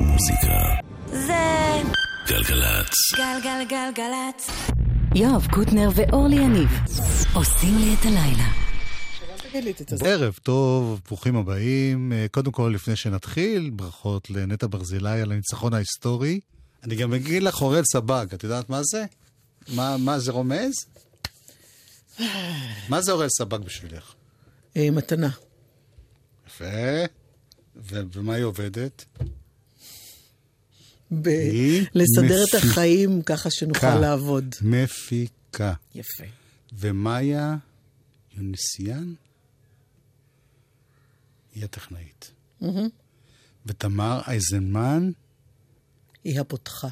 מוזיקה. זה גלגלצ. גלגלגלגלצ. יואב קוטנר ואורלי יניב עושים לי את הלילה. ערב טוב, ברוכים הבאים. אה, קודם כל, לפני שנתחיל, ברכות לנטע ברזילי על הניצחון ההיסטורי. אני גם אגיד לך אוראל סבג, את יודעת מה זה? מה, מה זה רומז? מה זה אוראל סבג בשבילך? אה, מתנה. יפה. ובמה היא עובדת? ב- לסדר את מפיקה. החיים ככה שנוכל לעבוד. מפיקה. יפה. ומאיה יוניסיאן היא הטכנאית. ותמר אייזנמן היא הפותחה.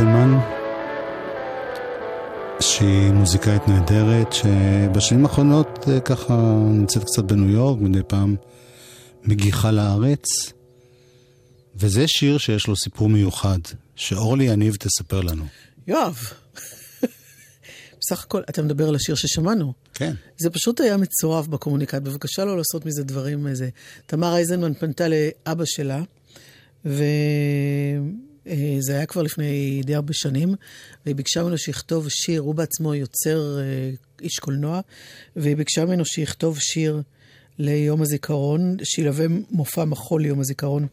אייזנמן, שהיא מוזיקאית נהדרת, שבשנים האחרונות אה, ככה נמצאת קצת בניו יורק, מדי פעם מגיחה לארץ. וזה שיר שיש לו סיפור מיוחד, שאורלי יניב תספר לנו. יואב, בסך הכל, אתה מדבר על השיר ששמענו. כן. זה פשוט היה מצורף בקומוניקט, בבקשה לא לעשות מזה דברים איזה. תמר אייזנמן פנתה לאבא שלה, וזה היה כבר לפני די הרבה שנים, והיא ביקשה ממנו שיכתוב שיר, הוא בעצמו יוצר אה, איש קולנוע, והיא ביקשה ממנו שיכתוב שיר ליום הזיכרון, שילווה מופע מחול ליום הזיכרון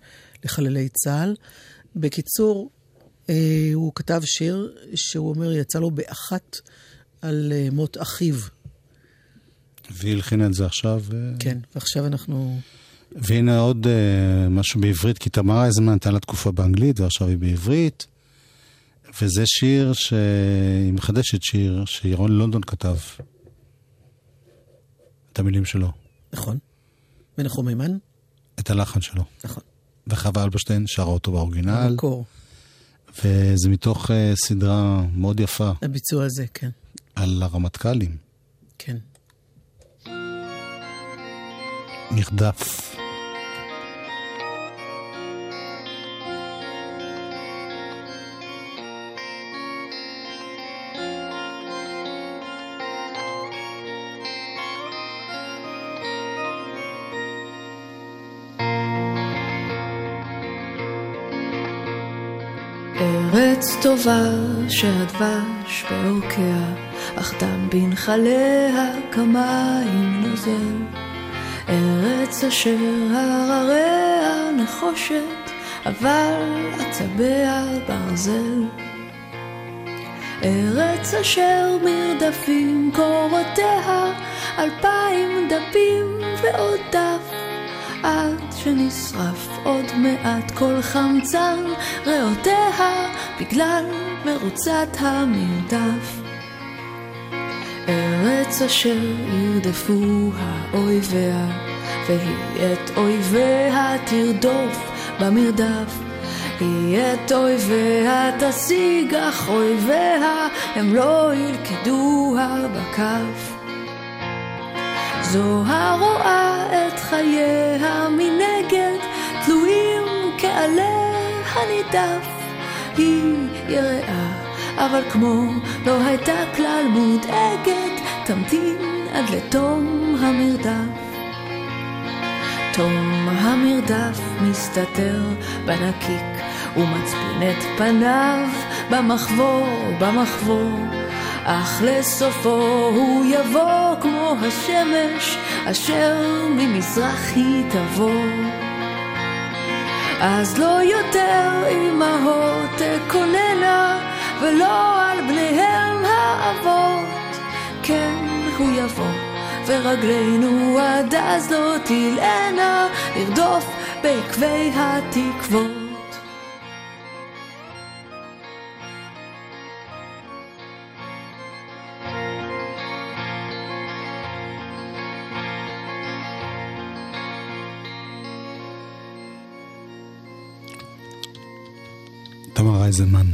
לחללי צה"ל. בקיצור, אה, הוא כתב שיר שהוא אומר, יצא לו באחת על אה, מות אחיו. והיא הלחינה את זה עכשיו. אה, כן, ועכשיו אנחנו... והנה עוד uh, משהו בעברית, כי תמר אייזנמן נתן לה תקופה באנגלית, ועכשיו היא בעברית. וזה שיר שהיא מחדשת שיר שירון לונדון כתב. את המילים שלו, נכון. ונחום מימן? את הלחן שלו. נכון. וחווה אלברשטיין שרה אותו באורגינל, במקור. וזה מתוך uh, סדרה מאוד יפה הביצוע הזה, כן. על הרמטכ"לים. כן. נרדף. טובה שהדבש בעורקיה, אך דם בנחליה כמים נוזל. ארץ אשר הרריה נחושת, אבל עצביה ברזל. ארץ אשר מרדפים קורותיה, אלפיים דפים ועוד דף. עד שנשרף עוד מעט כל חמצן ריאותיה בגלל מרוצת המרדף. ארץ אשר ירדפוה אויביה, והיא את אויביה תרדוף במרדף. היא את אויביה תשיג, אך אויביה הם לא ילכדוה בכף. זו הרואה את חייה מנגד, תלויים כעלה הנידף. היא יראה, אבל כמו לא הייתה כלל מודאגת, תמתין עד לתום המרדף. תום המרדף מסתתר בנקיק, ומצפין את פניו במחבור, במחבור. אך לסופו הוא יבוא כמו השמש אשר ממזרח היא תבוא. אז לא יותר אמהות תקוננה ולא על בניהם האבות. כן, הוא יבוא ורגלינו עד אז לא תלענה לרדוף בעקבי התקוות. תמר אייזנמן.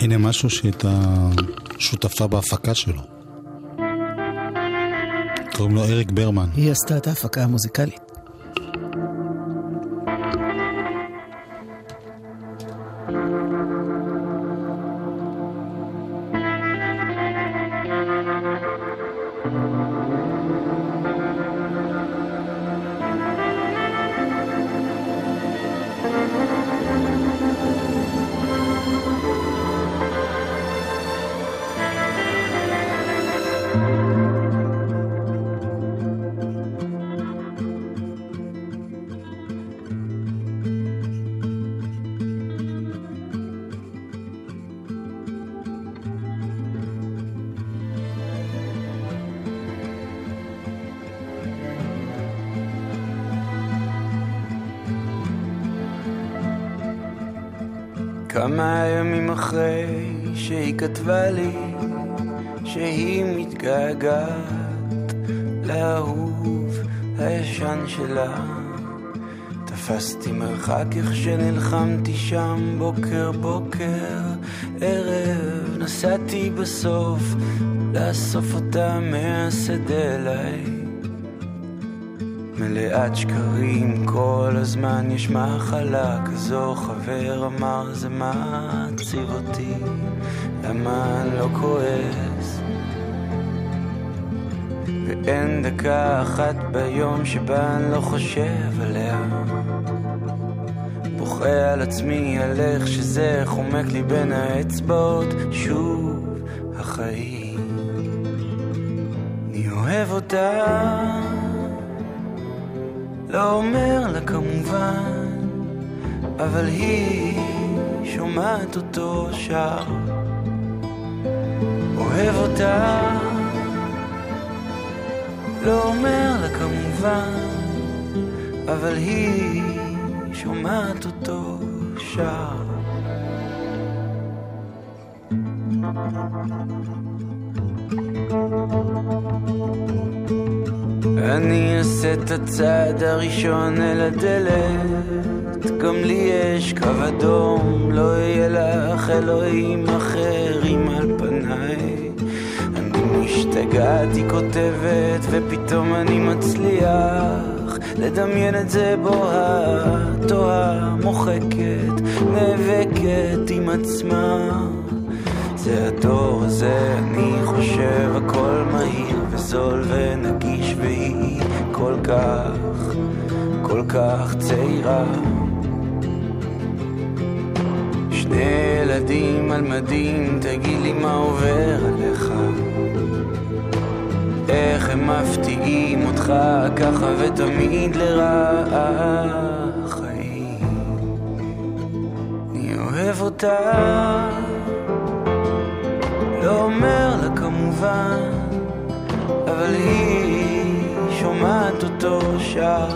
הנה משהו שהייתה שותפה בהפקה שלו. קוראים לו אריק ברמן. היא עשתה את ההפקה המוזיקלית. כמה ימים אחרי שהיא כתבה לי שהיא מתגעגעת לאהוב הישן שלה. תפסתי מרחק איך שנלחמתי שם בוקר בוקר ערב נסעתי בסוף לאסוף אותה מהשדה אליי מלאת שקרים, כל הזמן יש מחלה כזו, חבר אמר זה מעציב אותי, למה אני לא כועס? ואין דקה אחת ביום שבה אני לא חושב עליה. בוכה על עצמי, על איך שזה חומק לי בין האצבעות, שוב החיים. אני אוהב אותה לא אומר לה כמובן, אבל היא שומעת אותו שר. אוהב אותה, לא אומר לה כמובן, אבל היא שומעת אותו שר. אני אעשה את הצעד הראשון אל הדלת. גם לי יש קו אדום, לא יהיה לך אלוהים אחרים על פניי. אני משתגעת, היא כותבת, ופתאום אני מצליח לדמיין את זה בוהה, תוהה, מוחקת, נאבקת עם עצמה. זה הדור הזה, אני חושב הכל מהיר וזול ונגיש והיא כל כך, כל כך צעירה. שני ילדים על מדים, תגיד לי מה עובר עליך. איך הם מפתיעים אותך ככה ותמיד לרעה חיים. אני אוהב אותך לא אומר לה כמובן, אבל היא שומעת אותו שר.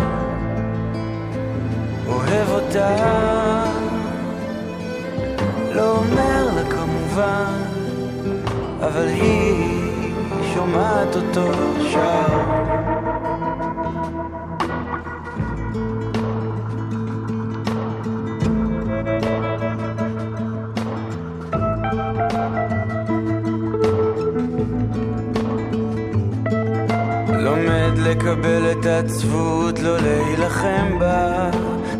אוהב אותה, לא אומר לה כמובן, אבל היא שומעת אותו שר. לקבל את העצבות, לא להילחם בה,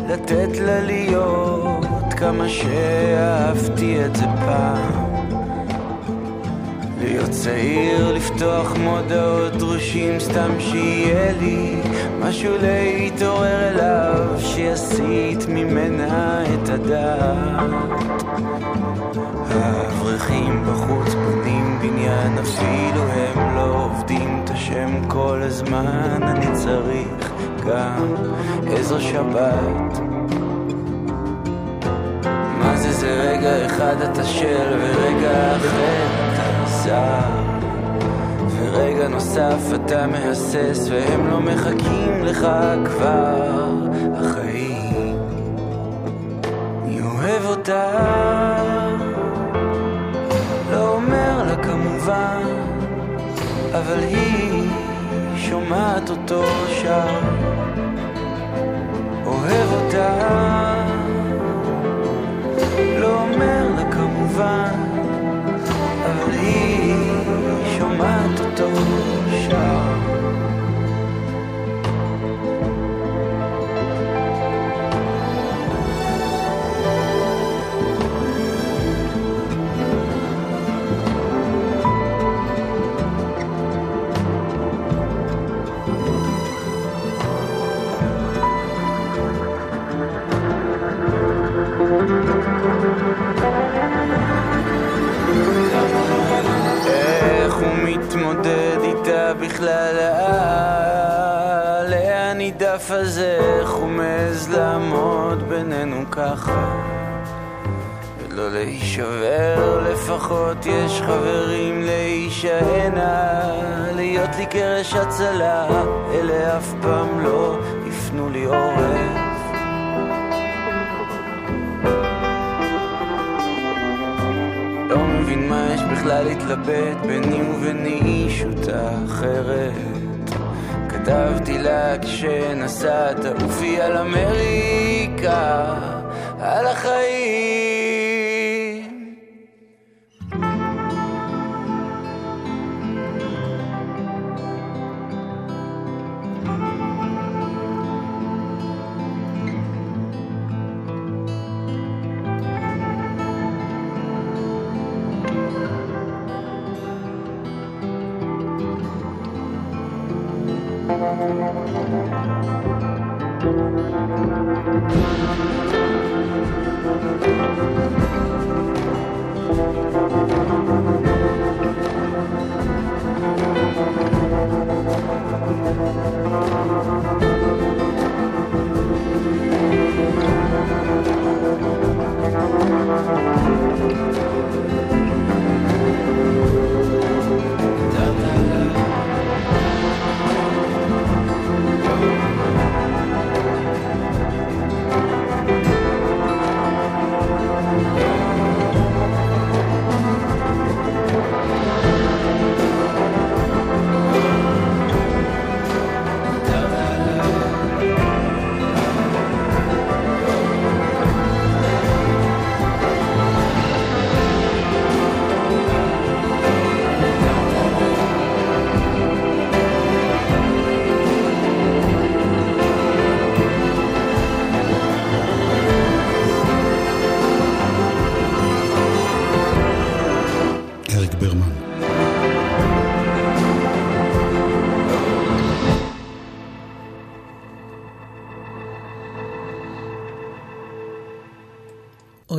לתת לה להיות כמה שאהבתי את זה פעם. להיות צעיר, לפתוח מודעות דרושים, סתם שיהיה לי משהו להתעורר אליו, שיסיט ממנה את הדעת. האברכים בחוץ בונים בניין, אפילו הם לא עובדים השם כל הזמן. אני צריך גם איזו שבת. מה זה זה רגע אחד אתה של ורגע אחר אתה זר. ורגע נוסף אתה מהסס והם לא מחכים לך כבר החיים. אני אוהב אותך כמובן, אבל היא שומעת אותו שר, אוהב אותה, לא אומר לה כמובן, אבל היא שומעת אותו שר. מתמודד איתה בכלל? לאן נידף הזה? איך הוא מעז לעמוד בינינו ככה? ולא להישבר, לפחות יש חברים להישענה להיות לי קרש הצלה, אלה אף פעם לא יפנו לי עורף בכלל להתלבט ביני וביני אישות אחרת. כתבתי לה כשנסעת עופי על אמריקה על החיים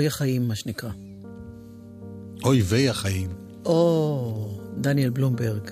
אוי החיים, מה שנקרא. אויבי החיים. או, דניאל בלומברג.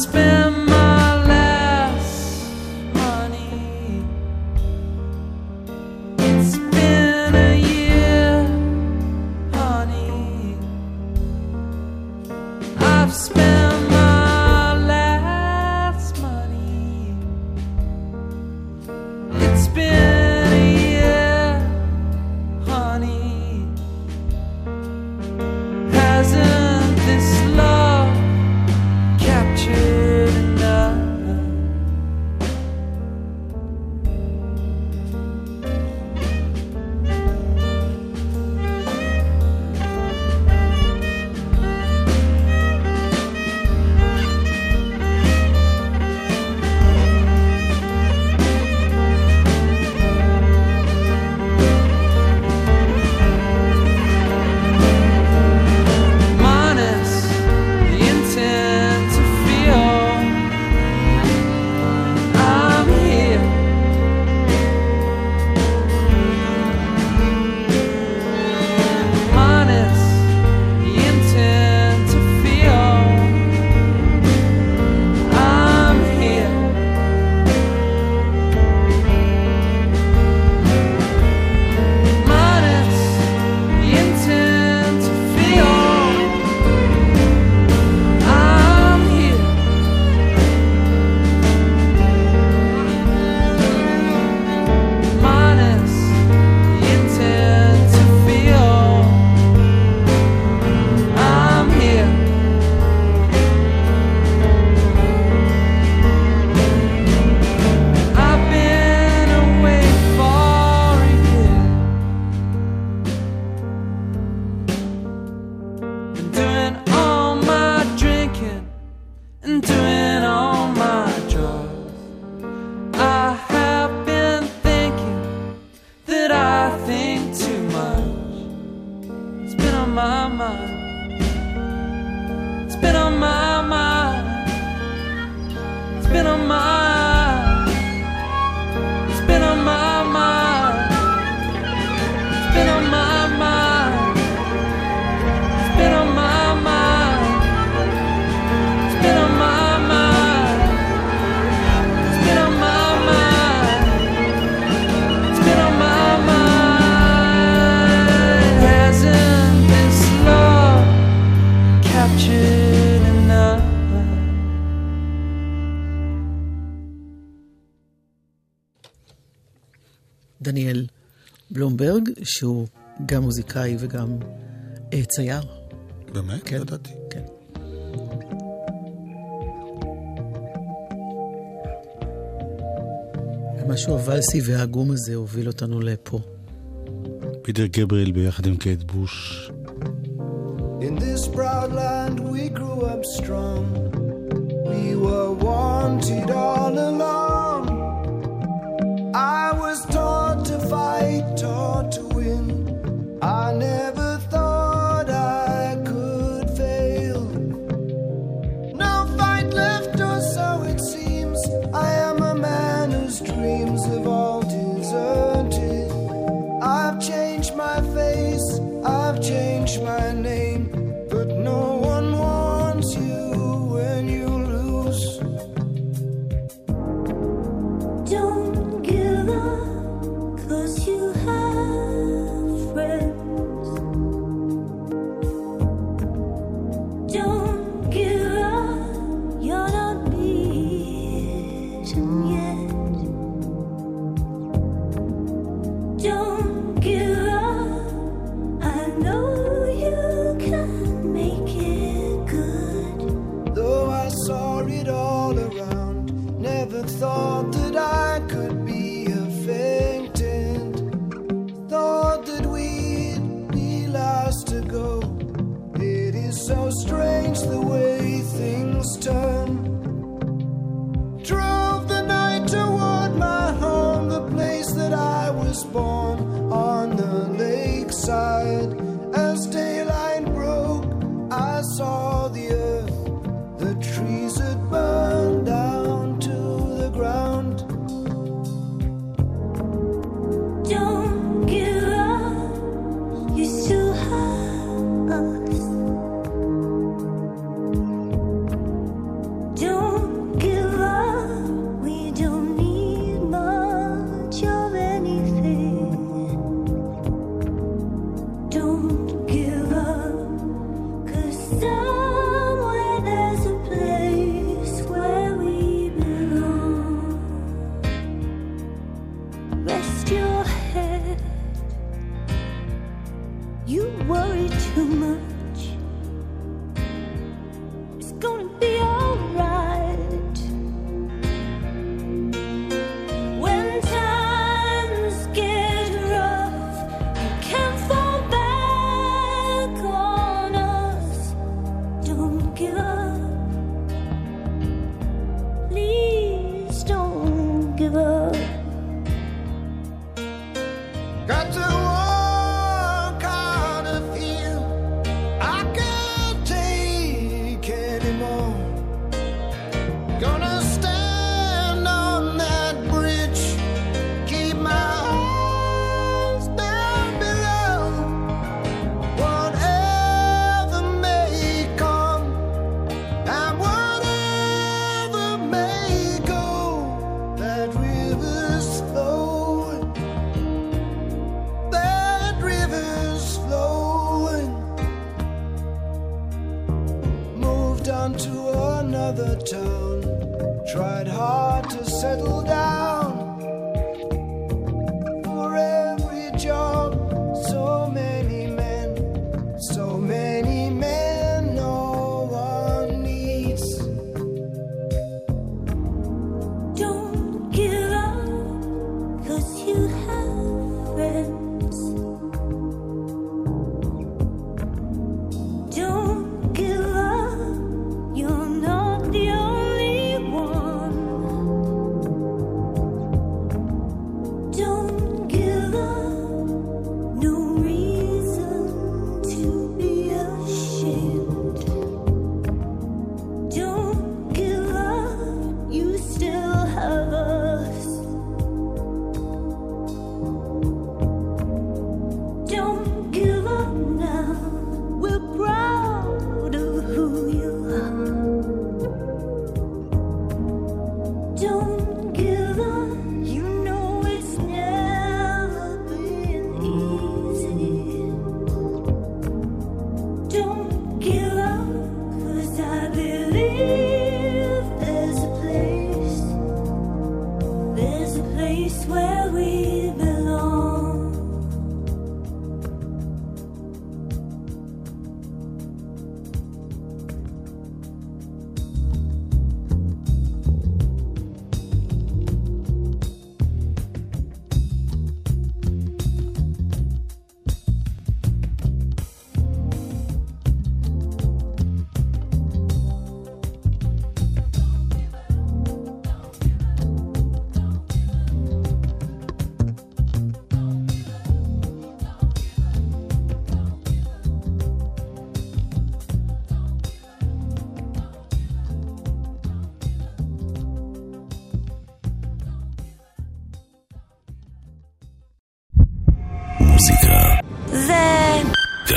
spend שהוא גם מוזיקאי וגם אה, צייר. באמת? כן. ידעתי. כן. משהו הוואלסי והעגום הזה הוביל אותנו לפה. פיטר גבריאל ביחד עם קייט בוש. In this proud land we grew up strong. We were wanted all along. I was taught to fight, taught to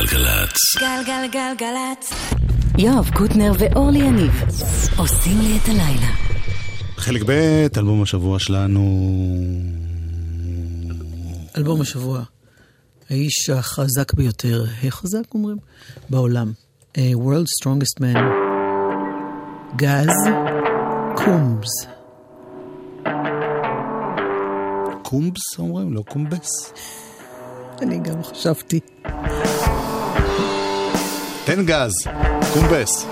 גלגלצ. גלגלגלגלצ. יואב קוטנר ואורלי יניב עושים לי את הלילה. חלק ב', אלבום השבוע שלנו... אלבום השבוע. האיש החזק ביותר, החזק אומרים, בעולם. אה, World Strongest Man. גז קומבס. קומבס אומרים? לא קומבס? אני גם חשבתי. תן גז, קומבס.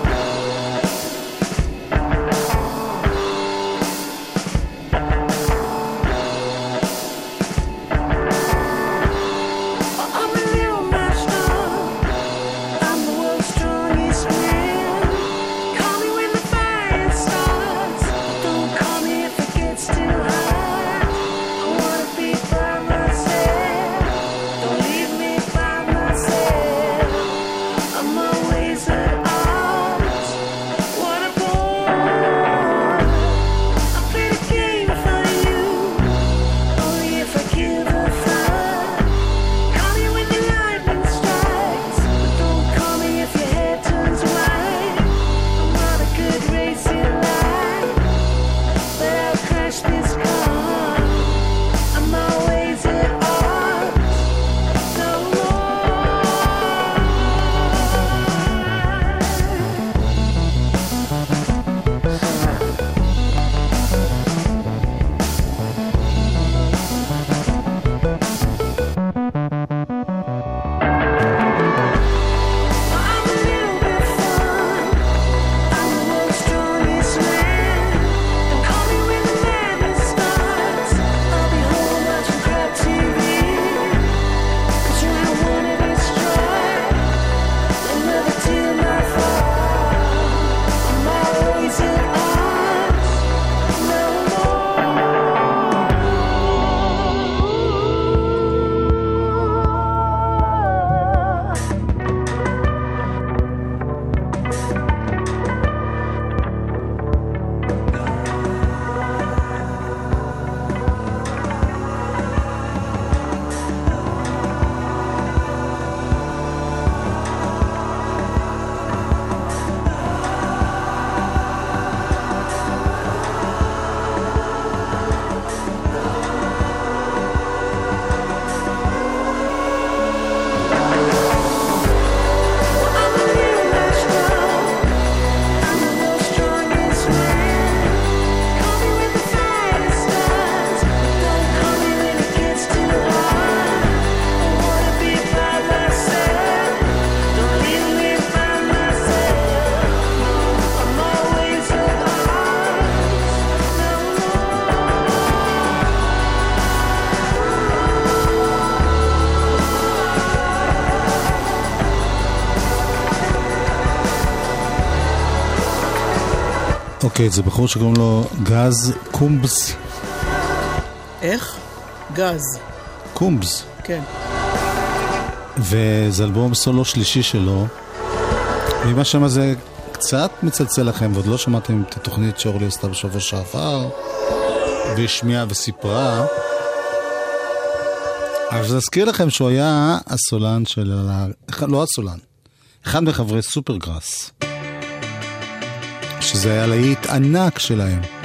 שקט זה בחור שקוראים לו גז קומבס. איך? גז. קומבס. כן. וזה אלבום סולו שלישי שלו. ואם השם הזה קצת מצלצל לכם, ועוד לא שמעתם את התוכנית שאורלי עשתה בשבוע שעבר, והשמיעה וסיפרה, אז אזכיר לכם שהוא היה הסולן של... ה... לא הסולן, אחד מחברי סופרגראס. שזה היה להיט ענק שלהם.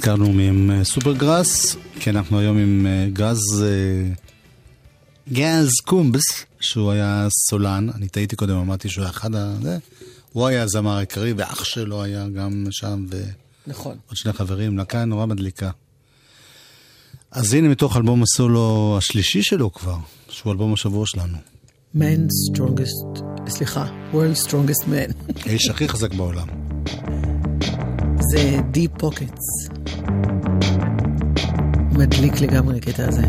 שהזכרנו מהם אה, סופרגראס, כי אנחנו היום עם אה, גז... אה, גז קומבס, שהוא היה סולן, אני טעיתי קודם, אמרתי שהוא היה אחד ה... הוא היה הזמר העיקרי, ואח שלו היה גם שם, ו... נכון. עוד שני חברים, להקה נורא מדליקה. אז הנה מתוך אלבום הסולו השלישי שלו כבר, שהוא אלבום השבוע שלנו. Man strongest, סליחה, world strongest man. האיש הכי חזק בעולם. זה Deep Pockets. מדליק לגמרי הקטע הזה.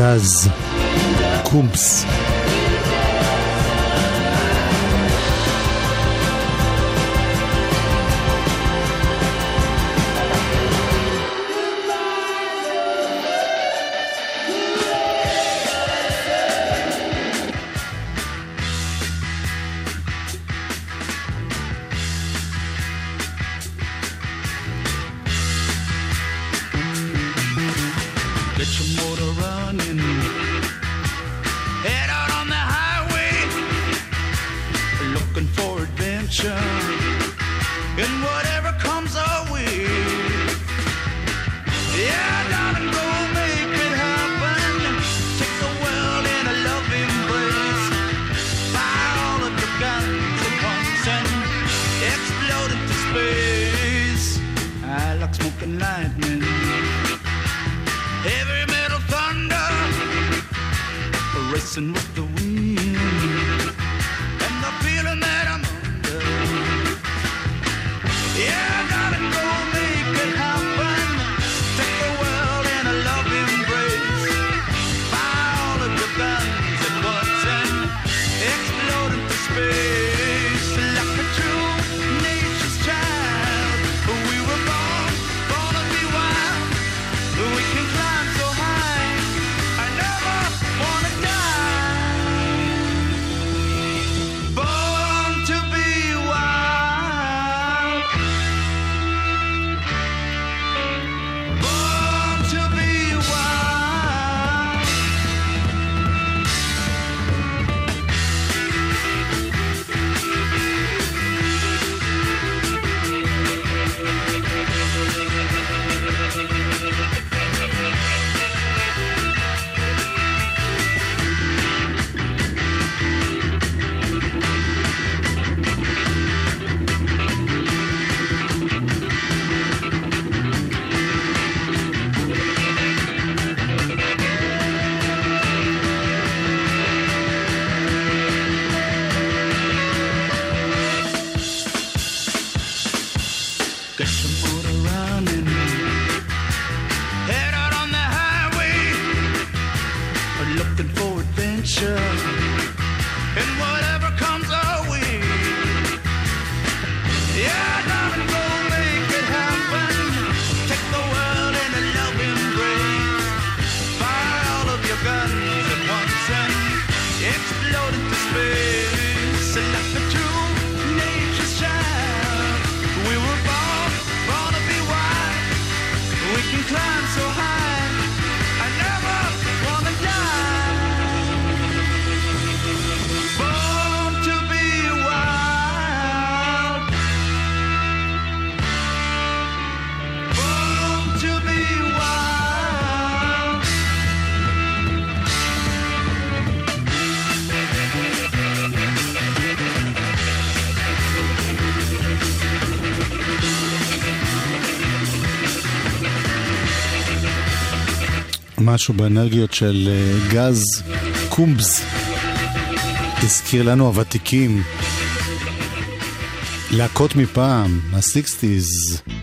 casa. Cumpre-se. משהו באנרגיות של אה, גז קומבס הזכיר לנו הוותיקים. להקות מפעם, הסיקסטיז. 60's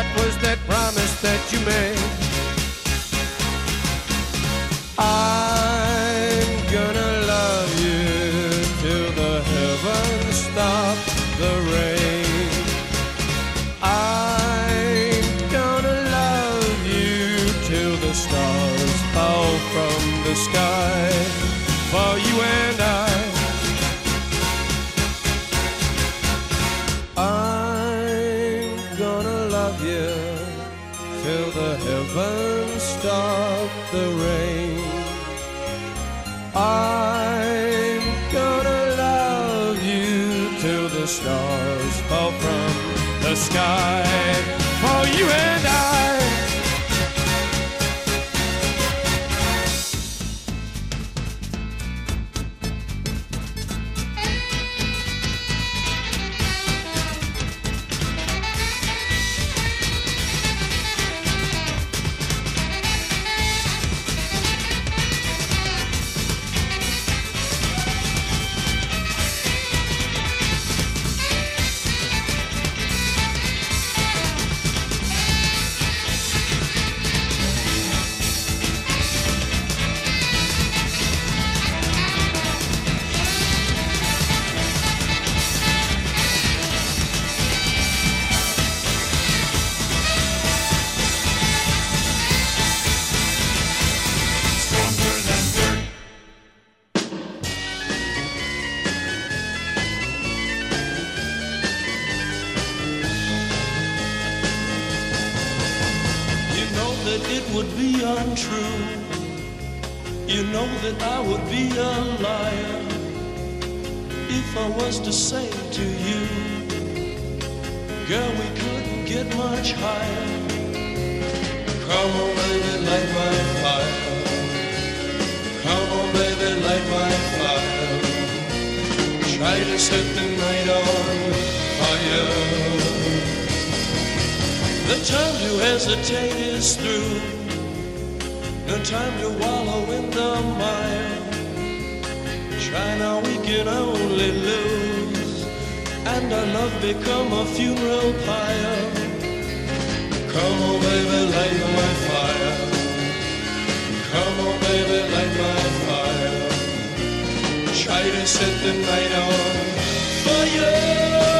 What was that promise that you made? I that it would be untrue. You know that I would be a liar if I was to say to you, Girl, we couldn't get much higher. Come on, baby, light my fire. Come on, baby, light my fire. Try to set the night on fire time to hesitate is through. No time to wallow in the mire. Try now, we can only lose. And our love become a funeral pyre. Come on, baby, light my fire. Come on, baby, light my fire. Try to set the night on fire.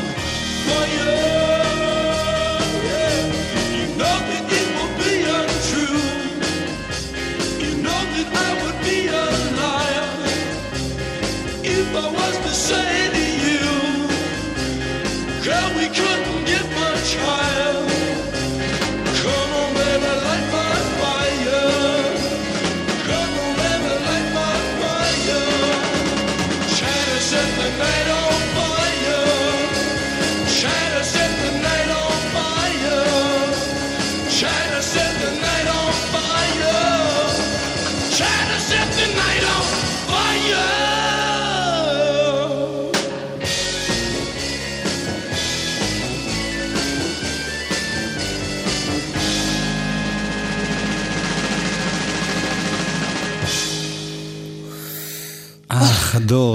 choice.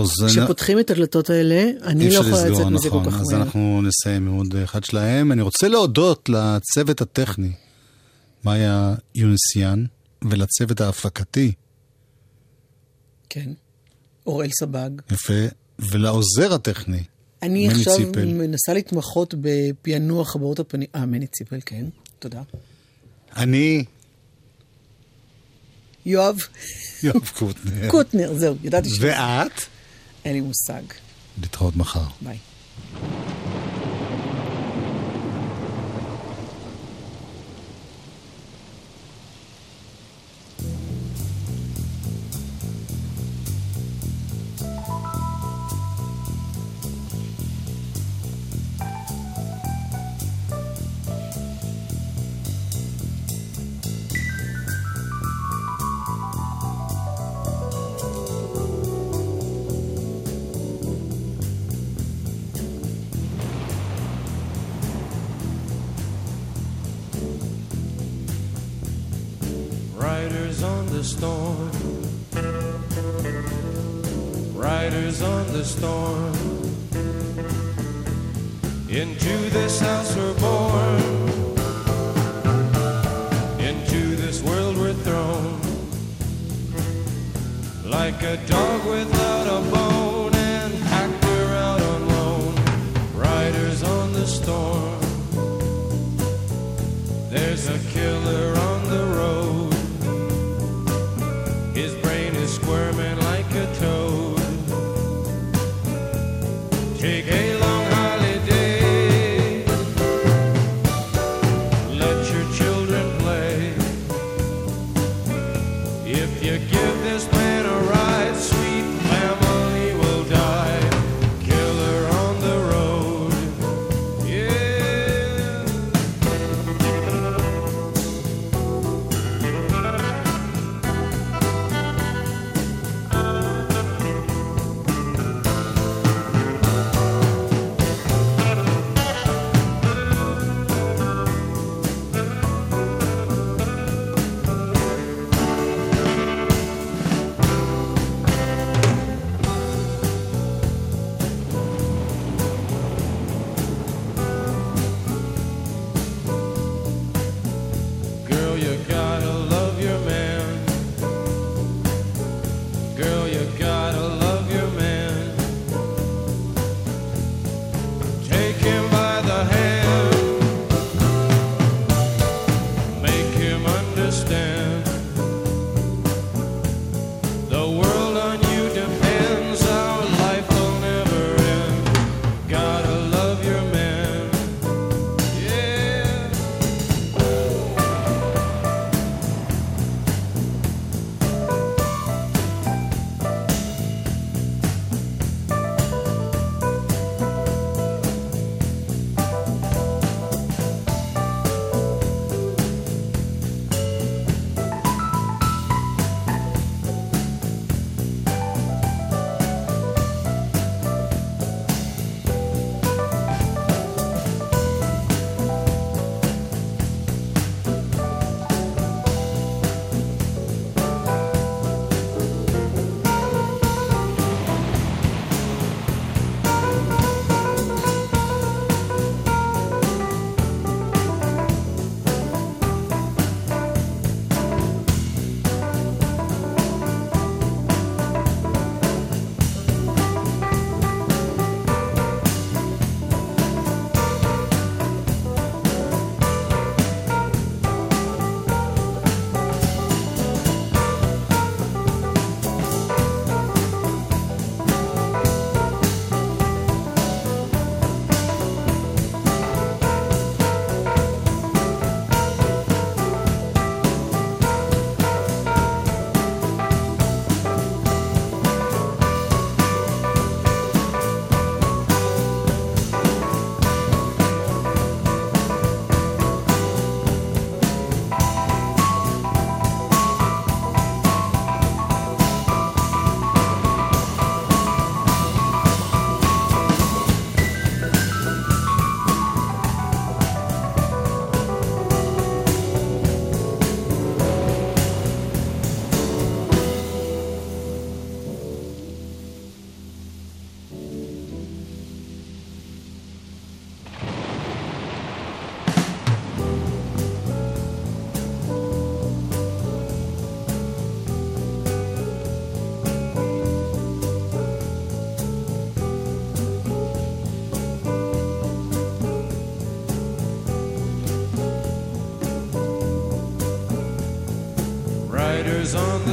זה... כשפותחים את הדלתות האלה, אני לא יכולה לצאת מזה כל נכון. כך אז מהר. אנחנו נסיים עם עוד אחד שלהם. אני רוצה להודות לצוות הטכני, מאיה יונסיאן, ולצוות ההפקתי, כן. אוראל סבג. יפה, ולעוזר הטכני, אני מני עכשיו ציפל. מנסה להתמחות בפענוח הבעות הפנים. אה, מני ציפל, כן. תודה. אני, יואב יואב קוטנר. קוטנר, זהו, ידעתי ש... ואת? אין לי מושג. להתראות מחר. ביי.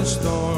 storm.